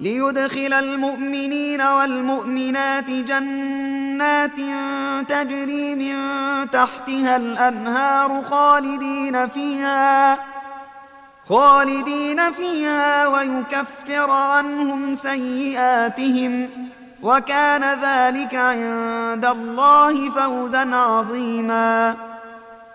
ليدخل المؤمنين والمؤمنات جنات تجري من تحتها الأنهار خالدين فيها خالدين فيها ويكفر عنهم سيئاتهم وكان ذلك عند الله فوزا عظيما.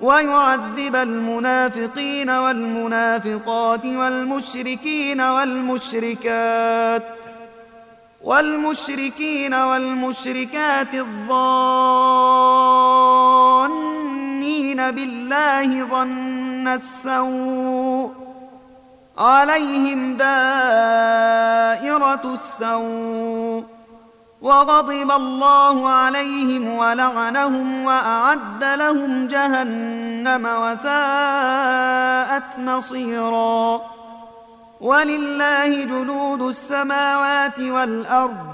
ويعذب المنافقين والمنافقات والمشركين والمشركات والمشركين والمشركات الظانين بالله ظن السوء عليهم دائرة السوء وغضب الله عليهم ولعنهم وأعد لهم جهنم وساءت مصيرا. ولله جنود السماوات والأرض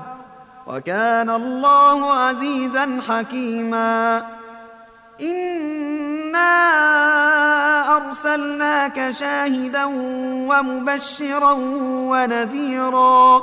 وكان الله عزيزا حكيما. إنا أرسلناك شاهدا ومبشرا ونذيرا.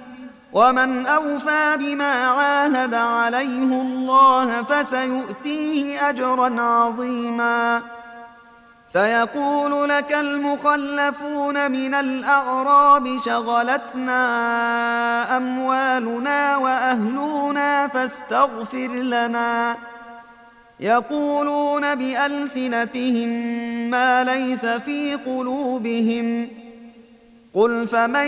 ومن أوفى بما عاهد عليه الله فسيؤتيه أجرا عظيما. سيقول لك المخلفون من الأعراب شغلتنا أموالنا وأهلنا فاستغفر لنا. يقولون بألسنتهم ما ليس في قلوبهم. قل فمن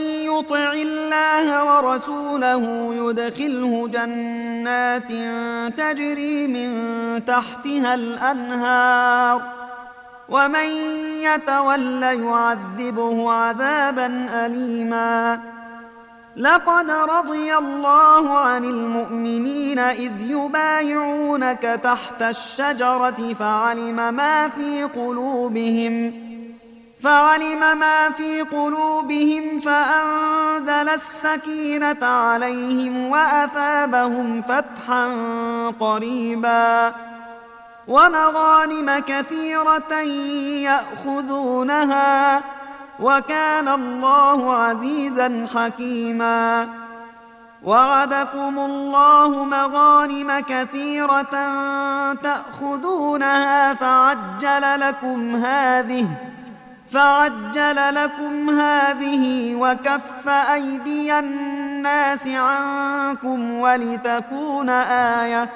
يطع الله ورسوله يدخله جنات تجري من تحتها الأنهار. ومن يتول يعذبه عذابا أليما. لقد رضي الله عن المؤمنين إذ يبايعونك تحت الشجرة فعلم ما في قلوبهم. فعلم ما في قلوبهم فأنزل السكينة عليهم وأثابهم فتحا قريبا ومغانم كثيرة يأخذونها وكان الله عزيزا حكيما وعدكم الله مغانم كثيرة تأخذونها فعجل لكم هذه فعجل لكم هذه وكف أيدي الناس عنكم ولتكون آية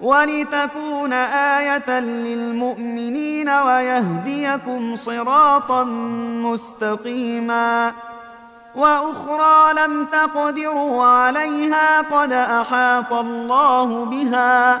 ولتكون آية للمؤمنين ويهديكم صراطا مستقيما وأخرى لم تقدروا عليها قد أحاط الله بها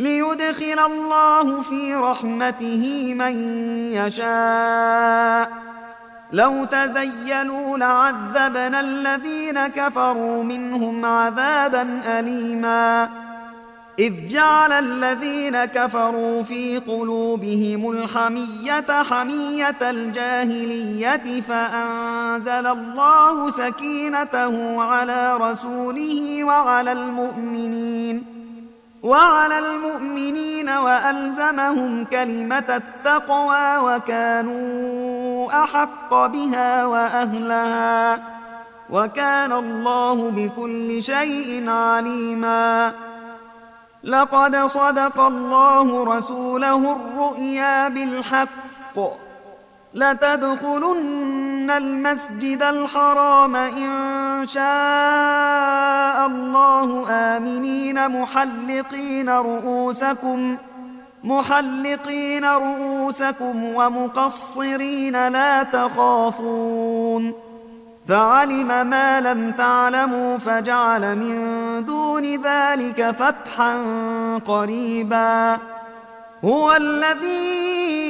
ليدخل الله في رحمته من يشاء. لو تزيلوا لعذبنا الذين كفروا منهم عذابا أليما. إذ جعل الذين كفروا في قلوبهم الحمية حمية الجاهلية فأنزل الله سكينته على رسوله وعلى المؤمنين. وعلى المؤمنين وألزمهم كلمة التقوى وكانوا أحق بها وأهلها وكان الله بكل شيء عليما. لقد صدق الله رسوله الرؤيا بالحق. لتدخلن المسجد الحرام إن شاء الله آمنين محلقين رؤوسكم محلقين رؤوسكم ومقصرين لا تخافون. فعلم ما لم تعلموا فجعل من دون ذلك فتحا قريبا. هو الذي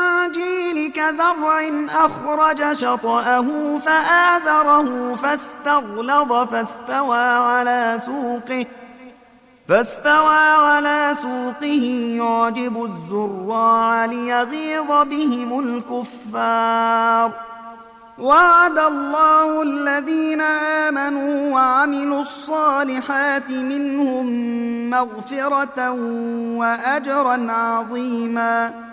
الانجيل كزرع أخرج شطأه فآزره فاستغلظ فاستوى على سوقه فاستوى على سوقه يعجب الزراع ليغيظ بهم الكفار. وعد الله الذين آمنوا وعملوا الصالحات منهم مغفرة وأجرا عظيما.